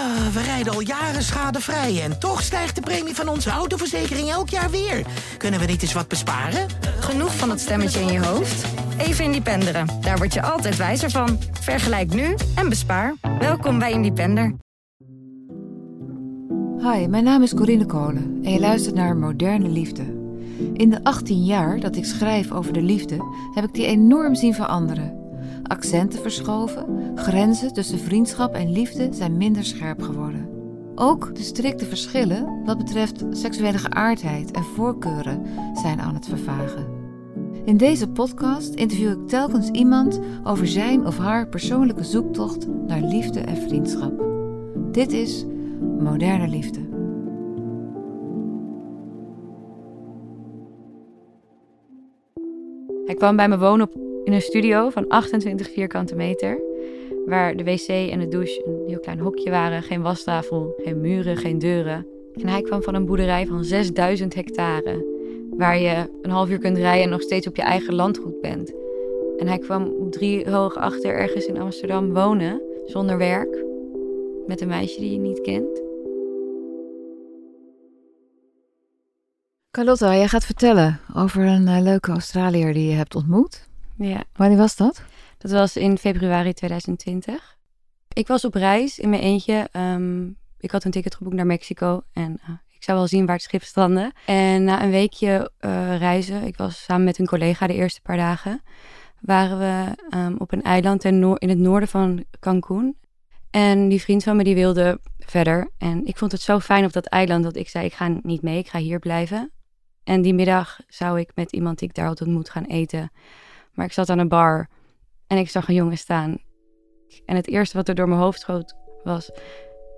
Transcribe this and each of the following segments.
Ah, we rijden al jaren schadevrij en toch stijgt de premie van onze autoverzekering elk jaar weer. Kunnen we niet eens wat besparen? Genoeg van dat stemmetje in je hoofd? Even Independeren. Daar word je altijd wijzer van. Vergelijk nu en bespaar. Welkom bij Independer. Hi, mijn naam is Corinne Kolen en je luistert naar Moderne Liefde. In de 18 jaar dat ik schrijf over de liefde, heb ik die enorm zien veranderen. Accenten verschoven, grenzen tussen vriendschap en liefde zijn minder scherp geworden. Ook de strikte verschillen wat betreft seksuele geaardheid en voorkeuren zijn aan het vervagen. In deze podcast interview ik telkens iemand over zijn of haar persoonlijke zoektocht naar liefde en vriendschap. Dit is Moderne Liefde. Hij kwam bij me wonen op, in een studio van 28 vierkante meter. Waar de wc en de douche een heel klein hokje waren. Geen wastafel, geen muren, geen deuren. En hij kwam van een boerderij van 6000 hectare. Waar je een half uur kunt rijden en nog steeds op je eigen landgoed bent. En hij kwam op drie hoog achter ergens in Amsterdam wonen. Zonder werk. Met een meisje die je niet kent. Carlotta, jij gaat vertellen over een eh, leuke Australiër die je hebt ontmoet. Ja, Wanneer was dat? dat was in februari 2020. Ik was op reis in mijn eentje. Ehm, ik had een ticket geboekt naar Mexico en eh, ik zou wel zien waar het schip strandde. En na een weekje eh, reizen, ik was samen met een collega de eerste paar dagen, waren we ehm, op een eiland ten noor- in het noorden van Cancún. En die vriend van me die wilde verder. En ik vond het zo fijn op dat eiland dat ik zei, ik ga niet mee, ik ga hier blijven. En die middag zou ik met iemand die ik daar had ontmoet gaan eten. Maar ik zat aan een bar en ik zag een jongen staan. En het eerste wat er door mijn hoofd schoot was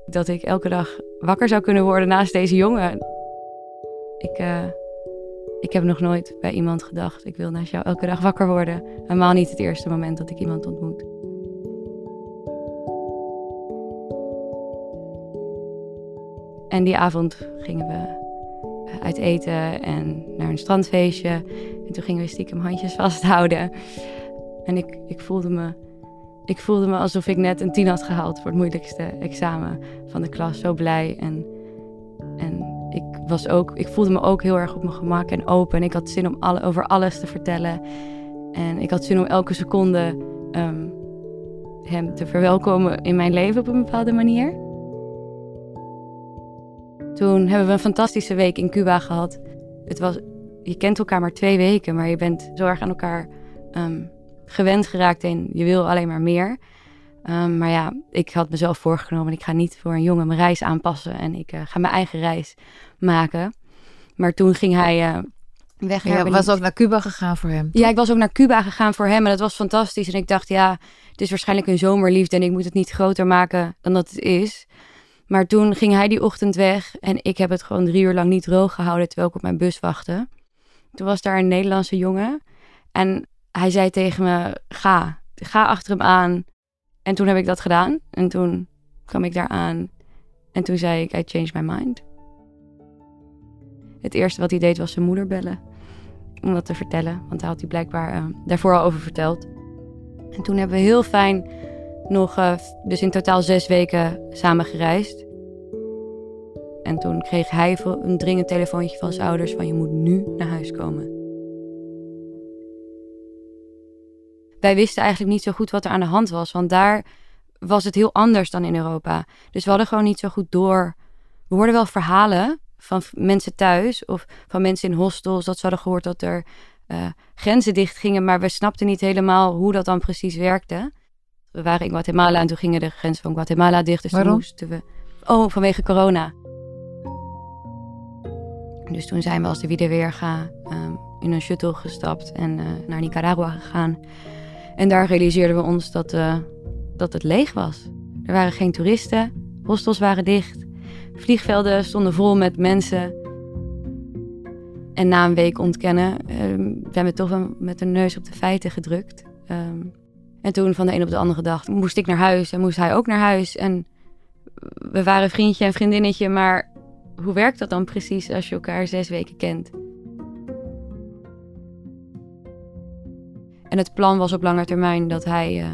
dat ik elke dag wakker zou kunnen worden naast deze jongen. Ik, eh, ik heb nog nooit bij iemand gedacht, ik wil naast jou elke dag wakker worden. Helemaal niet het eerste moment dat ik iemand ontmoet. En die avond gingen we uit eten en naar een strandfeestje. En toen gingen we stiekem handjes vasthouden. En ik, ik, voelde me, ik voelde me alsof ik net een tien had gehaald voor het moeilijkste examen van de klas. Zo blij. En, en ik, was ook, ik voelde me ook heel erg op mijn gemak en open. En ik had zin om alle, over alles te vertellen. En ik had zin om elke seconde ehm, hem te verwelkomen in mijn leven op een bepaalde manier. Toen hebben we een fantastische week in Cuba gehad. Het was, je kent elkaar maar twee weken, maar je bent zo erg aan elkaar ehm, gewend geraakt en je wil alleen maar meer. Um, maar ja, ik had mezelf voorgenomen, ik ga niet voor een jongen mijn reis aanpassen en ik uh, ga mijn eigen reis maken. Maar toen ging hij uh, weg. Je was ook naar Cuba gegaan voor hem. Ja, ik was ook naar Cuba gegaan voor hem en dat was fantastisch. En ik dacht, ja, het is waarschijnlijk een zomerliefde en ik moet het niet groter maken dan dat het is. Maar toen ging hij die ochtend weg en ik heb het gewoon drie uur lang niet droog gehouden terwijl ik op mijn bus wachtte. Toen was daar een Nederlandse jongen en hij zei tegen me, ga, ga achter hem aan. En toen heb ik dat gedaan en toen kwam ik daar aan en toen zei ik, I changed my mind. Het eerste wat hij deed was zijn moeder bellen om dat te vertellen, want hij had hij blijkbaar uh, daarvoor al over verteld. En toen hebben we heel fijn nog, uh, dus in totaal zes weken samen gereisd. En toen kreeg hij een dringend telefoontje van zijn ouders van je moet nu naar huis komen. Wij wisten eigenlijk niet zo goed wat er aan de hand was, want daar was het heel anders dan in Europa. Dus we hadden gewoon niet zo goed door. We hoorden wel verhalen van mensen thuis of van mensen in hostels dat ze hadden gehoord dat er uh, grenzen dicht gingen, maar we snapten niet helemaal hoe dat dan precies werkte. We waren in Guatemala en toen gingen de grenzen van Guatemala dicht. Dus Waarom? toen moesten we. Oh, vanwege corona. Dus toen zijn we als de Wiederweerga um, in een shuttle gestapt en uh, naar Nicaragua gegaan. En daar realiseerden we ons dat, uh, dat het leeg was. Er waren geen toeristen, hostels waren dicht, vliegvelden stonden vol met mensen. En na een week ontkennen um, zijn we toch met een neus op de feiten gedrukt. Um, en toen van de een op de andere dag moest ik naar huis en moest hij ook naar huis. En we waren vriendje en vriendinnetje, maar hoe werkt dat dan precies als je elkaar zes weken kent? En het plan was op lange termijn dat hij uh,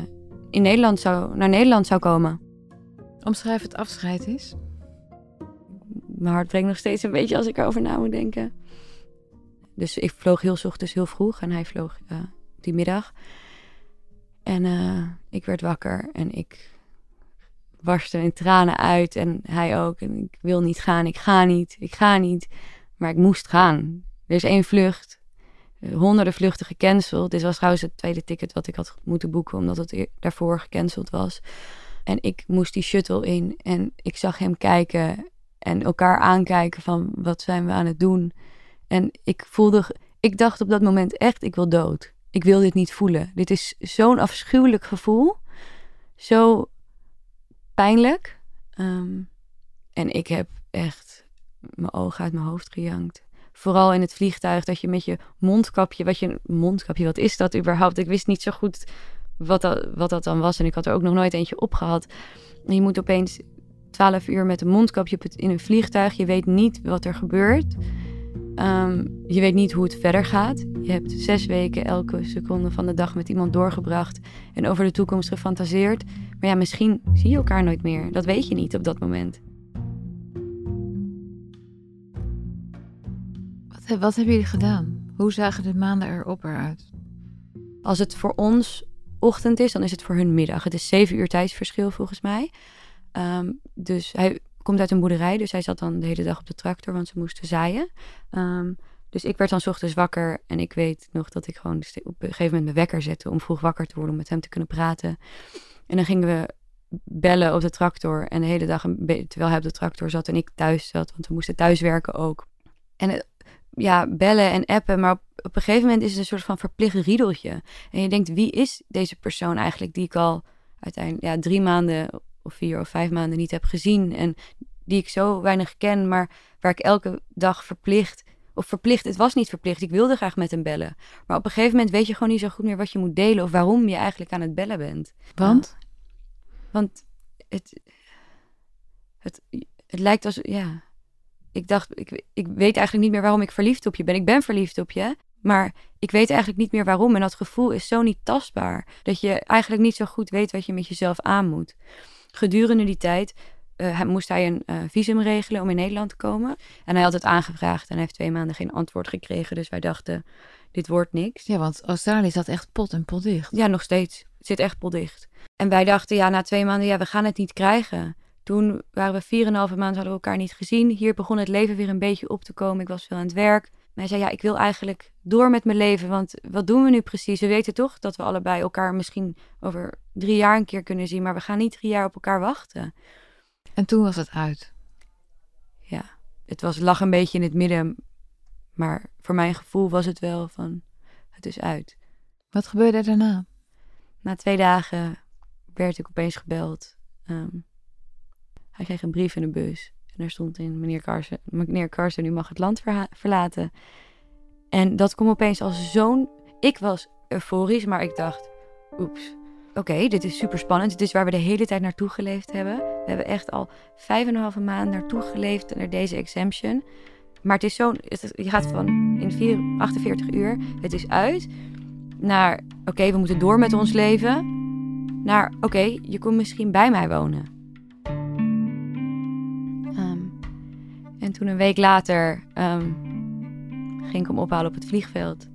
in Nederland zou, naar Nederland zou komen. Omschrijf het afscheid is. Mijn hart breekt nog steeds een beetje als ik erover na moet denken. Dus ik vloog heel ochtends heel vroeg en hij vloog uh, die middag. En uh, ik werd wakker en ik barstte in tranen uit en hij ook. En ik wil niet gaan, ik ga niet, ik ga niet. Maar ik moest gaan. Er is één vlucht, eh, honderden vluchten gecanceld. Dit was trouwens het tweede ticket wat ik had moeten boeken, omdat het daarvoor gecanceld was. En ik moest die shuttle in en ik zag hem kijken en elkaar aankijken van wat zijn we aan het doen. En ik voelde, ik dacht op dat moment echt, ik wil dood. Ik wil dit niet voelen. Dit is zo'n afschuwelijk gevoel. Zo pijnlijk. Ehm, en ik heb echt mijn ogen uit mijn hoofd gejankt. Vooral in het vliegtuig, dat je met je mondkapje, wat je mondkapje, wat is dat überhaupt? Ik wist niet zo goed wat dat, wat dat dan was en ik had er ook nog nooit eentje opgehad. En je moet opeens 12 uur met een mondkapje in een vliegtuig. Je weet niet wat er gebeurt. Ehm, je weet niet hoe het verder gaat. Je hebt zes weken elke seconde van de dag met iemand doorgebracht en over de toekomst gefantaseerd. Maar ja, misschien zie je elkaar nooit meer. Dat weet je niet op dat moment. Wat, wat hebben jullie gedaan? Hoe zagen de maanden erop eruit? Als het voor ons ochtend is, dan is het voor hun middag. Het is zeven uur tijdsverschil volgens mij. Ehm, dus hij komt uit een boerderij, dus hij zat dan de hele dag op de tractor, want ze moesten zaaien. Ehm, dus ik werd dan ochtends wakker en ik weet nog dat ik gewoon op een gegeven moment mijn wekker zette om vroeg wakker te worden, om met hem te kunnen praten. En dan gingen we bellen op de tractor en de hele dag, terwijl hij op de tractor zat en ik thuis zat, want we moesten thuiswerken ook. En eh, ja, bellen en appen, maar op, op een gegeven moment is het een soort van verplicht riedeltje. En je denkt, wie is deze persoon eigenlijk die ik al uiteindelijk ja, drie maanden of vier of vijf maanden niet heb gezien. En die ik zo weinig ken, maar waar ik elke dag verplicht. Of verplicht, het was niet verplicht. Ik wilde graag met hem bellen. Maar op een gegeven moment weet je gewoon niet zo goed meer wat je moet delen of waarom je eigenlijk aan het bellen bent. Want? want het, het, het lijkt als, ja. Ik dacht, ik, ik weet eigenlijk niet meer waarom ik verliefd op je ben. Ik ben verliefd op je, maar ik weet eigenlijk niet meer waarom. En dat gevoel is zo niet tastbaar. Dat je eigenlijk niet zo goed weet wat je met jezelf aan moet. Gedurende die tijd uh, moest hij een uh, visum regelen om in Nederland te komen. En hij had het aangevraagd en hij heeft twee maanden geen antwoord gekregen. Dus wij dachten, dit wordt niks. Ja, want Australië zat echt pot en pot dicht. Ja, nog steeds. Het zit echt pot dicht. En wij dachten, ja, na twee maanden, ja, we gaan het niet krijgen. Toen waren we vier en een halve maand, hadden we elkaar niet gezien. Hier begon het leven weer een beetje op te komen. Ik was veel aan het werk. Maar hij zei, ja, ik wil eigenlijk door met mijn leven. Want wat doen we nu precies? We weten toch dat we allebei elkaar misschien over drie jaar een keer kunnen zien. Maar we gaan niet drie jaar op elkaar wachten. En toen was het uit? Ja, het was, lag een beetje in het midden. Maar voor mijn gevoel was het wel van, het is uit. Wat gebeurde er daarna? Na twee dagen werd ik opeens gebeld. Ehm, hij kreeg een brief in de bus. En er stond in, meneer Carson, meneer Carson, u mag het land verlaten. En dat kwam opeens als zo'n... Ik was euforisch, maar ik dacht, oeps. Oké, dit is super spannend. Dit is waar we de hele tijd naartoe geleefd hebben. We hebben echt al vijf en een halve maand naartoe geleefd naar deze exemption. Maar het is zo'n... Je gaat van in 4, 48 uur, het is uit, naar... Oké, we moeten door met ons leven. Naar, oké, je komt misschien bij mij wonen. En toen een week later um, ging ik hem ophalen op het vliegveld.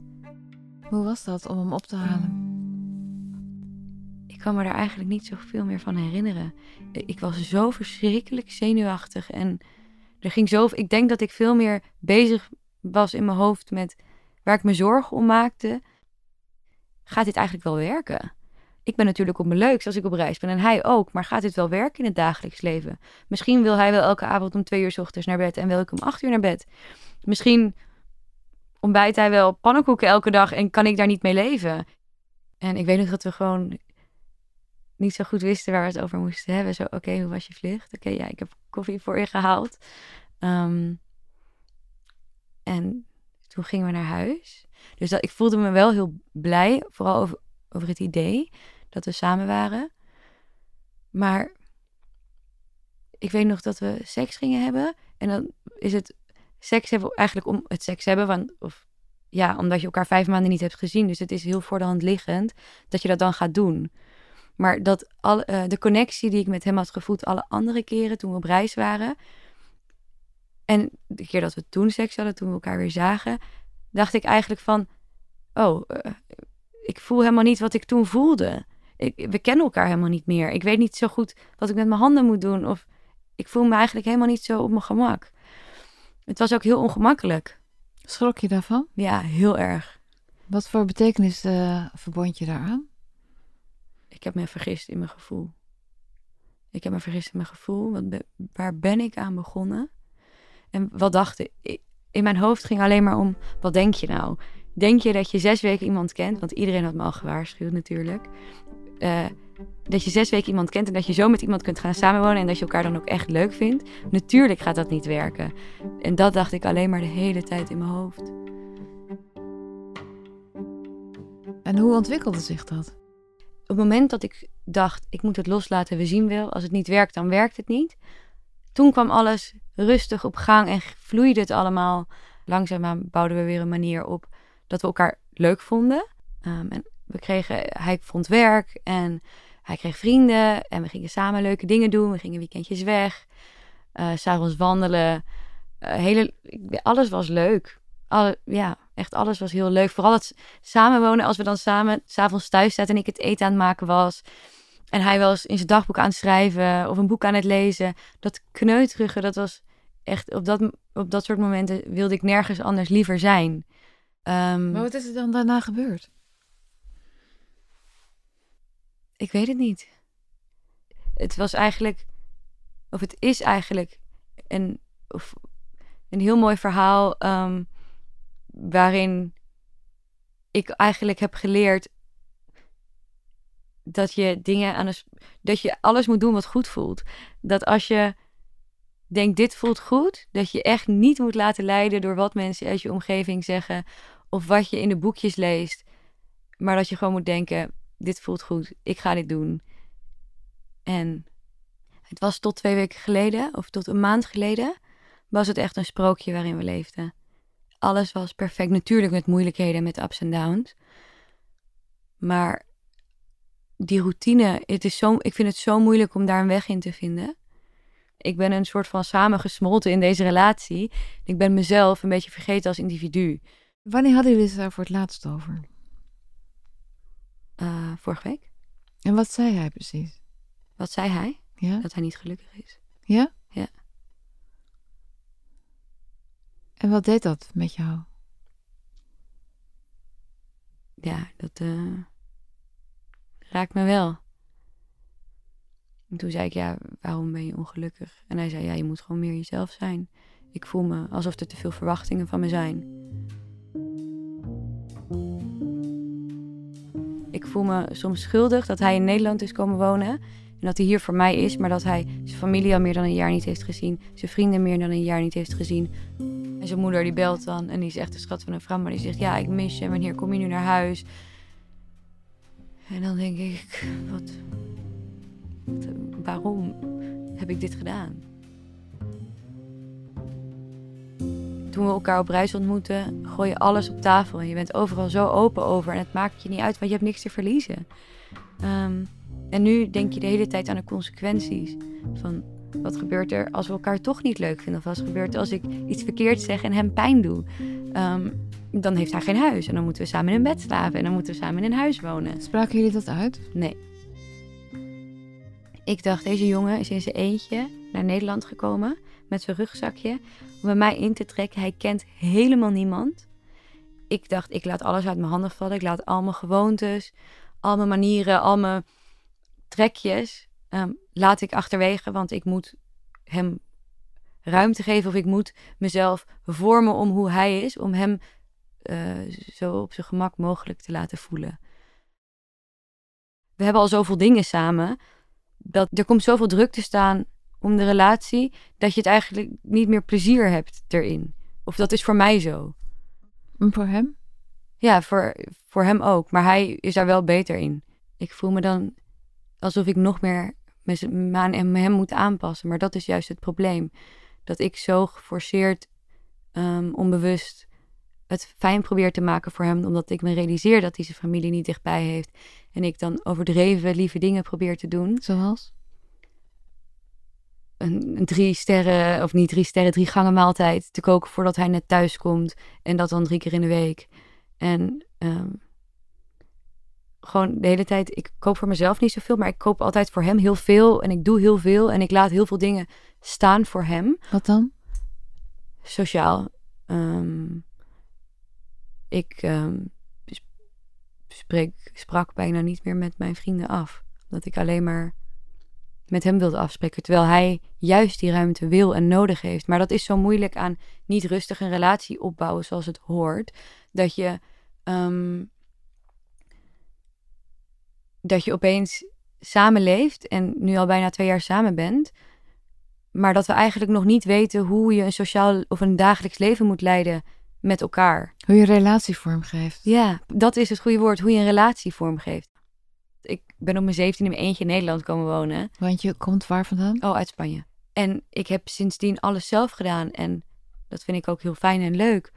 Hoe was dat om hem op te halen? Ik kan me daar eigenlijk niet zoveel meer van herinneren. Ik was zo verschrikkelijk zenuwachtig en er ging zo. Ik denk dat ik veel meer bezig was in mijn hoofd met waar ik me zorgen om maakte. Gaat dit eigenlijk wel werken? Ik ben natuurlijk op mijn leukst als ik op reis ben en hij ook. Maar gaat dit wel werken in het dagelijks leven? Misschien wil hij wel elke avond om twee uur s ochtends naar bed en wil ik om acht uur naar bed. Misschien ontbijt hij wel pannenkoeken elke dag en kan ik daar niet mee leven. En ik weet nog dat we gewoon niet zo goed wisten waar we het over moesten hebben. Zo, oké, hoe was je vlucht? Oké, ja, ik heb koffie voor je gehaald. Um, en toen gingen we naar huis. Dus dat, ik voelde me wel heel blij, vooral over, over het idee dat we samen waren. Maar ik weet nog dat we seks gingen hebben. En dan is het seks hebben eigenlijk om het seks hebben. Want, of ja, omdat je elkaar vijf maanden niet hebt gezien. Dus het is heel voor de hand liggend dat je dat dan gaat doen. Maar dat al, eh, de connectie die ik met hem had gevoeld alle andere keren toen we op reis waren. En de keer dat we toen seks hadden, toen we elkaar weer zagen, dacht ik eigenlijk van, oh, eh, ik voel helemaal niet wat ik toen voelde. Ik, we kennen elkaar helemaal niet meer. Ik weet niet zo goed wat ik met mijn handen moet doen. Of ik voel me eigenlijk helemaal niet zo op mijn gemak. Het was ook heel ongemakkelijk. Schrok je daarvan? Ja, heel erg. Wat voor betekenis uh, verbond je daaraan? Ik heb me vergist in mijn gevoel. Ik heb me vergist in mijn gevoel. Wat waar ben ik aan begonnen? En wat dacht ik? In mijn hoofd ging alleen maar om: wat denk je nou? Denk je dat je zes weken iemand kent? Want iedereen had me al gewaarschuwd natuurlijk. Uh, dat je zes weken iemand kent en dat je zo met iemand kunt gaan samenwonen en dat je elkaar dan ook echt leuk vindt. Natuurlijk gaat dat niet werken. En dat dacht ik alleen maar de hele tijd in mijn hoofd. En hoe ontwikkelde zich dat? Op het moment dat ik dacht, ik moet het loslaten, we zien wel. Als het niet werkt, dan werkt het niet. Toen kwam alles rustig op gang en vloeide het allemaal. Langzaamaan bouwden we weer een manier op dat we elkaar leuk vonden. Um, en we kregen, hij vond werk en hij kreeg vrienden en we gingen samen leuke dingen doen. We gingen weekendjes weg, uh, s'avonds wandelen. Uh, hele, alles was leuk. Alle, ja, echt alles was heel leuk. Vooral het samenwonen als we dan samen s'avonds thuis zaten en ik het eten aan het maken was. En hij was in zijn dagboek aan het schrijven of een boek aan het lezen. Dat kneuterige, dat was echt op dat, op dat soort momenten wilde ik nergens anders liever zijn. Um, maar wat is er dan daarna gebeurd? Ik weet het niet. Het was eigenlijk, of het is eigenlijk een, of een heel mooi verhaal um, waarin ik eigenlijk heb geleerd dat je dingen aan dat je alles moet doen wat goed voelt. Dat als je denkt dit voelt goed, dat je echt niet moet laten leiden door wat mensen uit je omgeving zeggen of wat je in de boekjes leest, maar dat je gewoon moet denken dit voelt goed, ik ga dit doen. En het was tot twee weken geleden, of tot een maand geleden, was het echt een sprookje waarin we leefden. Alles was perfect, natuurlijk met moeilijkheden, met ups en downs. Maar die routine, het is zo, ik vind het zo moeilijk om daar een weg in te vinden. Ik ben een soort van samengesmolten in deze relatie. Ik ben mezelf een beetje vergeten als individu. Wanneer hadden jullie het daar voor het laatst over? Uh, vorige week. En wat zei hij precies? Wat zei hij? Ja? Dat hij niet gelukkig is. Ja? Ja. En wat deed dat met jou? Ja, dat uh, raakt me wel. En toen zei ik, ja, waarom ben je ongelukkig? En hij zei, ja, je moet gewoon meer jezelf zijn. Ik voel me alsof er te veel verwachtingen van me zijn. Ik voel me soms schuldig dat hij in Nederland is komen wonen. En dat hij hier voor mij is, maar dat hij zijn familie al meer dan een jaar niet heeft gezien. Zijn vrienden meer dan een jaar niet heeft gezien. En zijn moeder die belt dan en die is echt de schat van een vrouw. Maar die zegt, ja, ik mis je. Wanneer kom je nu naar huis? En dan denk ik, wat, wat waarom heb ik dit gedaan? Toen we elkaar op reis ontmoeten, gooi je alles op tafel. En je bent overal zo open over. En het maakt je niet uit, want je hebt niks te verliezen. Um, en nu denk je de hele tijd aan de consequenties. Van wat gebeurt er als we elkaar toch niet leuk vinden? Of wat gebeurt er als ik iets verkeerd zeg en hem pijn doe? Um, dan heeft hij geen huis. En dan moeten we samen in een bed slapen. En dan moeten we samen in een huis wonen. Spraken jullie dat uit? Nee. Ik dacht, deze jongen is in zijn eentje naar Nederland gekomen met zijn rugzakje om bij mij in te trekken. Hij kent helemaal niemand. Ik dacht, ik laat alles uit mijn handen vallen. Ik laat al mijn gewoontes, al mijn manieren, al mijn trekjes, ehm, laat ik achterwege. Want ik moet hem ruimte geven of ik moet mezelf vormen om hoe hij is. Om hem uh, zo op zijn gemak mogelijk te laten voelen. We hebben al zoveel dingen samen. Dat er komt zoveel druk te staan om de relatie, dat je het eigenlijk niet meer plezier hebt erin. Of dat is voor mij zo. En voor hem? Ja, voor, voor hem ook. Maar hij is daar wel beter in. Ik voel me dan alsof ik nog meer me aan hem moet aanpassen. Maar dat is juist het probleem. Dat ik zo geforceerd, um, onbewust het fijn probeer te maken voor hem, omdat ik me realiseer dat hij zijn familie niet dichtbij heeft. En ik dan overdreven lieve dingen probeer te doen. Zoals? Een, een drie sterren, of niet drie sterren, drie gangen maaltijd te koken voordat hij net thuis komt. En dat dan drie keer in de week. En ehm, gewoon de hele tijd, ik koop voor mezelf niet zoveel, maar ik koop altijd voor hem heel veel. En ik doe heel veel en ik laat heel veel dingen staan voor hem. Wat dan? Sociaal. Ehm, ik ehm, sp- spreek, sprak bijna niet meer met mijn vrienden af. Dat ik alleen maar met hem wilde afspreken. Terwijl hij juist die ruimte wil en nodig heeft. Maar dat is zo moeilijk aan niet rustig een relatie opbouwen zoals het hoort. Dat je, ehm, dat je opeens samenleeft en nu al bijna twee jaar samen bent. Maar dat we eigenlijk nog niet weten hoe je een sociaal of een dagelijks leven moet leiden met elkaar. Hoe je een relatie vormgeeft. Ja, dat is het goede woord, hoe je een relatie vormgeeft. Ik ben op mijn 17 in mijn eentje in Nederland komen wonen. Want je komt waar vandaan? Oh, uit Spanje. En ik heb sindsdien alles zelf gedaan. En dat vind ik ook heel fijn en leuk.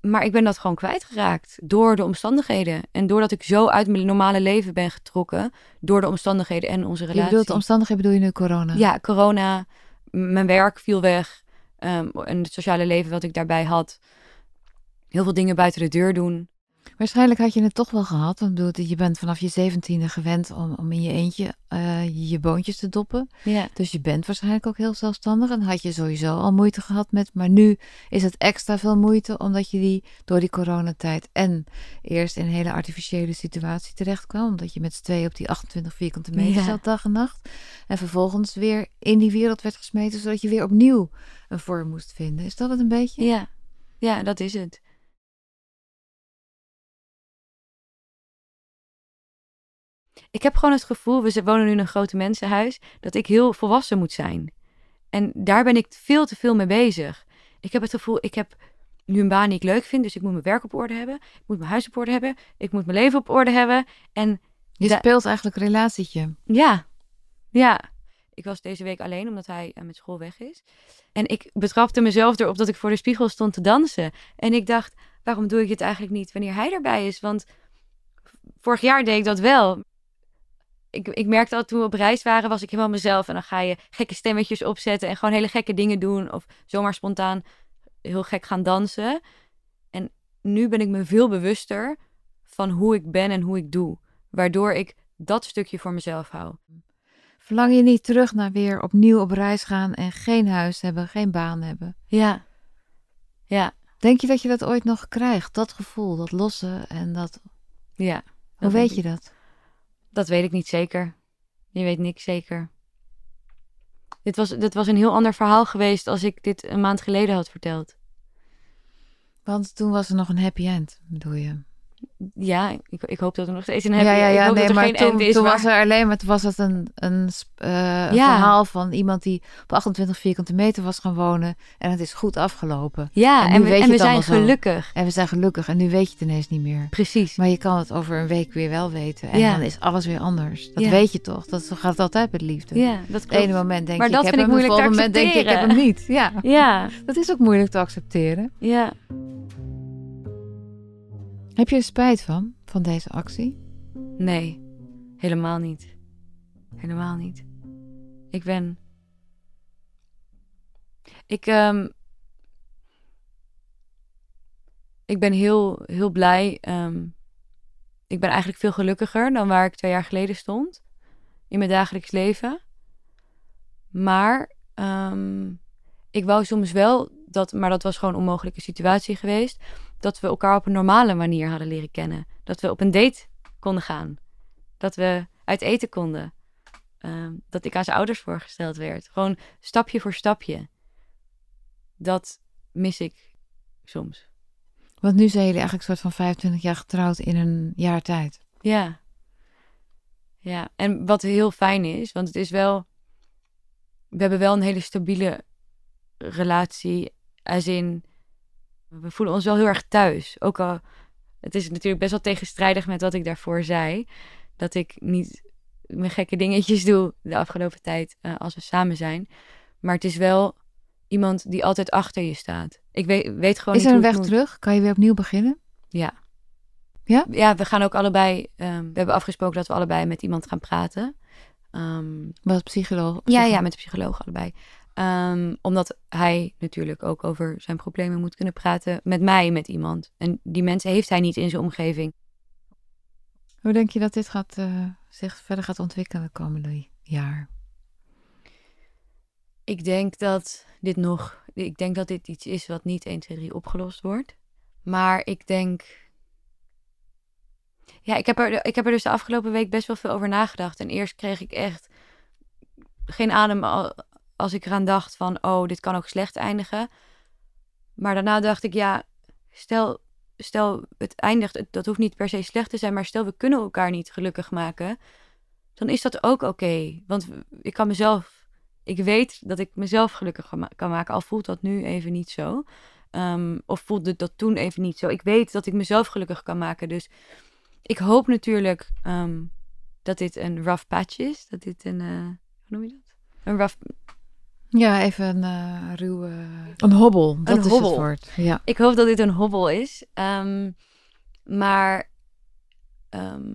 Maar ik ben dat gewoon kwijtgeraakt door de omstandigheden. En doordat ik zo uit mijn normale leven ben getrokken. Door de omstandigheden en onze Je relatie. bedoelt de omstandigheden, bedoel je nu corona? Ja, corona. Mijn werk viel weg. ehm, en het sociale leven wat ik daarbij had. Heel veel dingen buiten de deur doen. Waarschijnlijk had je het toch wel gehad. Want bedoel, je bent vanaf je zeventiende gewend om, om in je eentje eh, je boontjes te doppen. Ja. Dus je bent waarschijnlijk ook heel zelfstandig. En had je sowieso al moeite gehad met. Maar nu is het extra veel moeite. Omdat je die door die coronatijd. En eerst in een hele artificiële situatie terecht kwam. Omdat je met z'n tweeën op die 28 vierkante meter Ja. zat dag en nacht. En vervolgens weer in die wereld werd gesmeten. Zodat je weer opnieuw een vorm moest vinden. Is dat het een beetje? Ja, ja dat is het. Ik heb gewoon het gevoel, we wonen nu in een grote mensenhuis, dat ik heel volwassen moet zijn. En daar ben ik veel te veel mee bezig. Ik heb het gevoel, ik heb nu een baan die ik leuk vind, dus ik moet mijn werk op orde hebben. Ik moet mijn huis op orde hebben. Ik moet mijn leven op orde hebben. En Je Da- speelt eigenlijk een relatietje. ja, ja. Ik was deze week alleen omdat hij eh, met school weg is. En ik betrapte mezelf erop dat ik voor de spiegel stond te dansen. En ik dacht, waarom doe ik dit eigenlijk niet wanneer hij erbij is? Want vorig jaar deed ik dat wel. Ik, ik merkte al toen we op reis waren, was ik helemaal mezelf. En dan ga je gekke stemmetjes opzetten en gewoon hele gekke dingen doen. Of zomaar spontaan heel gek gaan dansen. En nu ben ik me veel bewuster van hoe ik ben en hoe ik doe. Waardoor ik dat stukje voor mezelf hou. Verlang je niet terug naar weer opnieuw op reis gaan en geen huis hebben, geen baan hebben? Ja. Ja. Denk je dat je dat ooit nog krijgt? Dat gevoel, dat losse en dat. Ja. Hoe Dat weet je dat? Dat weet ik niet zeker. Je weet niks zeker. Dit was, dit was een heel ander verhaal geweest als ik dit een maand geleden had verteld. Want toen was er nog een happy end, bedoel je? Ja, ik, ik hoop dat er nog steeds een happy ja, ja, ja. Nee, dat er maar geen toen, end is. toen maar- was er alleen maar toen was het een, een, eh, Ja. verhaal van iemand die op 28 vierkante meter was gaan wonen. En het is goed afgelopen. Ja, en we, en we zijn zo. gelukkig. En we zijn gelukkig en nu weet je het ineens niet meer. Precies. Maar je kan het over een week weer wel weten. En Ja. dan is alles weer anders. Dat weet je toch? Dat gaat het altijd met liefde. Ja, dat Het klopt. ene moment denk Maar je, dat ik heb vind ik hem. Het volgende moment denk je, ik heb hem niet. Ja, Ja, dat is ook moeilijk te accepteren. ja. Heb je er spijt van, van deze actie? Nee, helemaal niet. Helemaal niet. Ik ben. Ik, ehm, ik ben heel, heel blij. ehm, ik ben eigenlijk veel gelukkiger dan waar ik twee jaar geleden stond. In mijn dagelijks leven. Maar ehm, ik wou soms wel dat, maar dat was gewoon een onmogelijke situatie geweest. Dat we elkaar op een normale manier hadden leren kennen. Dat we op een date konden gaan. Dat we uit eten konden. Ehm, dat ik aan zijn ouders voorgesteld werd. Gewoon stapje voor stapje. Dat mis ik soms. Want nu zijn jullie eigenlijk een soort van 25 jaar getrouwd in een jaar tijd. Ja. Ja, en wat heel fijn is, want het is wel... We hebben wel een hele stabiele relatie. Als in, we voelen ons wel heel erg thuis. Ook al, het is natuurlijk best wel tegenstrijdig met wat ik daarvoor zei. Dat ik niet mijn gekke dingetjes doe de afgelopen tijd eh, als we samen zijn. Maar het is wel iemand die altijd achter je staat. Ik weet, weet gewoon Is er een weg moet. terug? Kan je weer opnieuw beginnen? Ja. Ja? Ja, we gaan ook allebei... ehm, we hebben afgesproken dat we allebei met iemand gaan praten. Ehm, Wat psycholoog? ja, ja, met de psycholoog allebei. Ehm, omdat hij natuurlijk ook over zijn problemen moet kunnen praten met mij, met iemand. En die mensen heeft hij niet in zijn omgeving. Hoe denk je dat dit gaat, eh, zich verder gaat ontwikkelen de komende jaar? Ik denk dat dit nog... Ik denk dat dit iets is wat niet 1, 2, 3 opgelost wordt. Maar ik denk... Ja, ik heb, er, ik heb er dus de afgelopen week best wel veel over nagedacht. En eerst kreeg ik echt geen adem al- als ik eraan dacht van... Oh, dit kan ook slecht eindigen. Maar daarna dacht ik, ja, stel, stel het eindigt... Dat hoeft niet per se slecht te zijn, maar stel we kunnen elkaar niet gelukkig maken... Dan is dat ook oké. Want ik kan mezelf... Ik weet dat ik mezelf gelukkig kan maken. Al voelt dat nu even niet zo. Ehm, of voelde dat toen even niet zo. Ik weet dat ik mezelf gelukkig kan maken. Dus ik hoop natuurlijk ehm, dat dit een rough patch is. Dat dit een. eh, hoe noem je dat? Een rough. Ja, even een eh, ruwe... Een hobbel, dat Een is hobbel. het woord. Ja. Ik hoop dat dit een hobbel is. Ehm, maar ehm,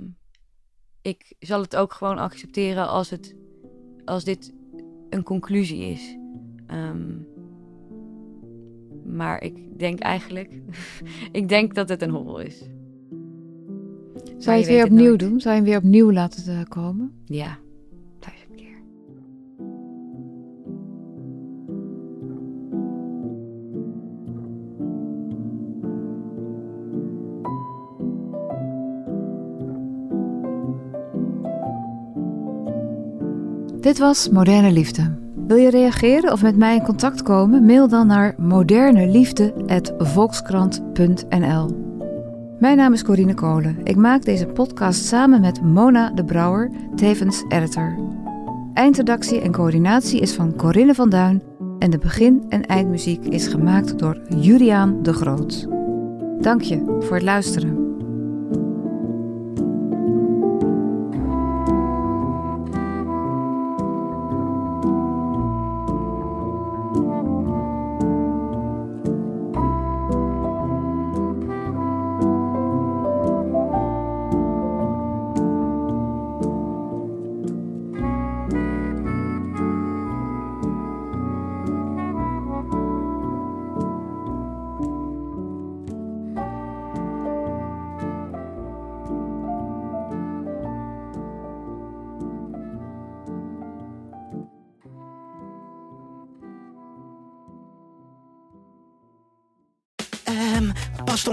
ik zal het ook gewoon accepteren als, het, als dit een conclusie is. Ehm, maar ik denk eigenlijk, ik denk dat het een hobbel is. Zou je je het weer opnieuw doen? Zou je hem weer opnieuw laten eh, komen? Ja, Dit was Moderne Liefde. Wil je reageren of met mij in contact komen? Mail dan naar moderneliefde.volkskrant.nl Mijn naam is Corine Kolen. Ik maak deze podcast samen met Mona de Brouwer, tevens editor. Eindredactie en coördinatie is van Corinne van Duin en de begin- en eindmuziek is gemaakt door Juliaan de Groot. Dank je voor het luisteren.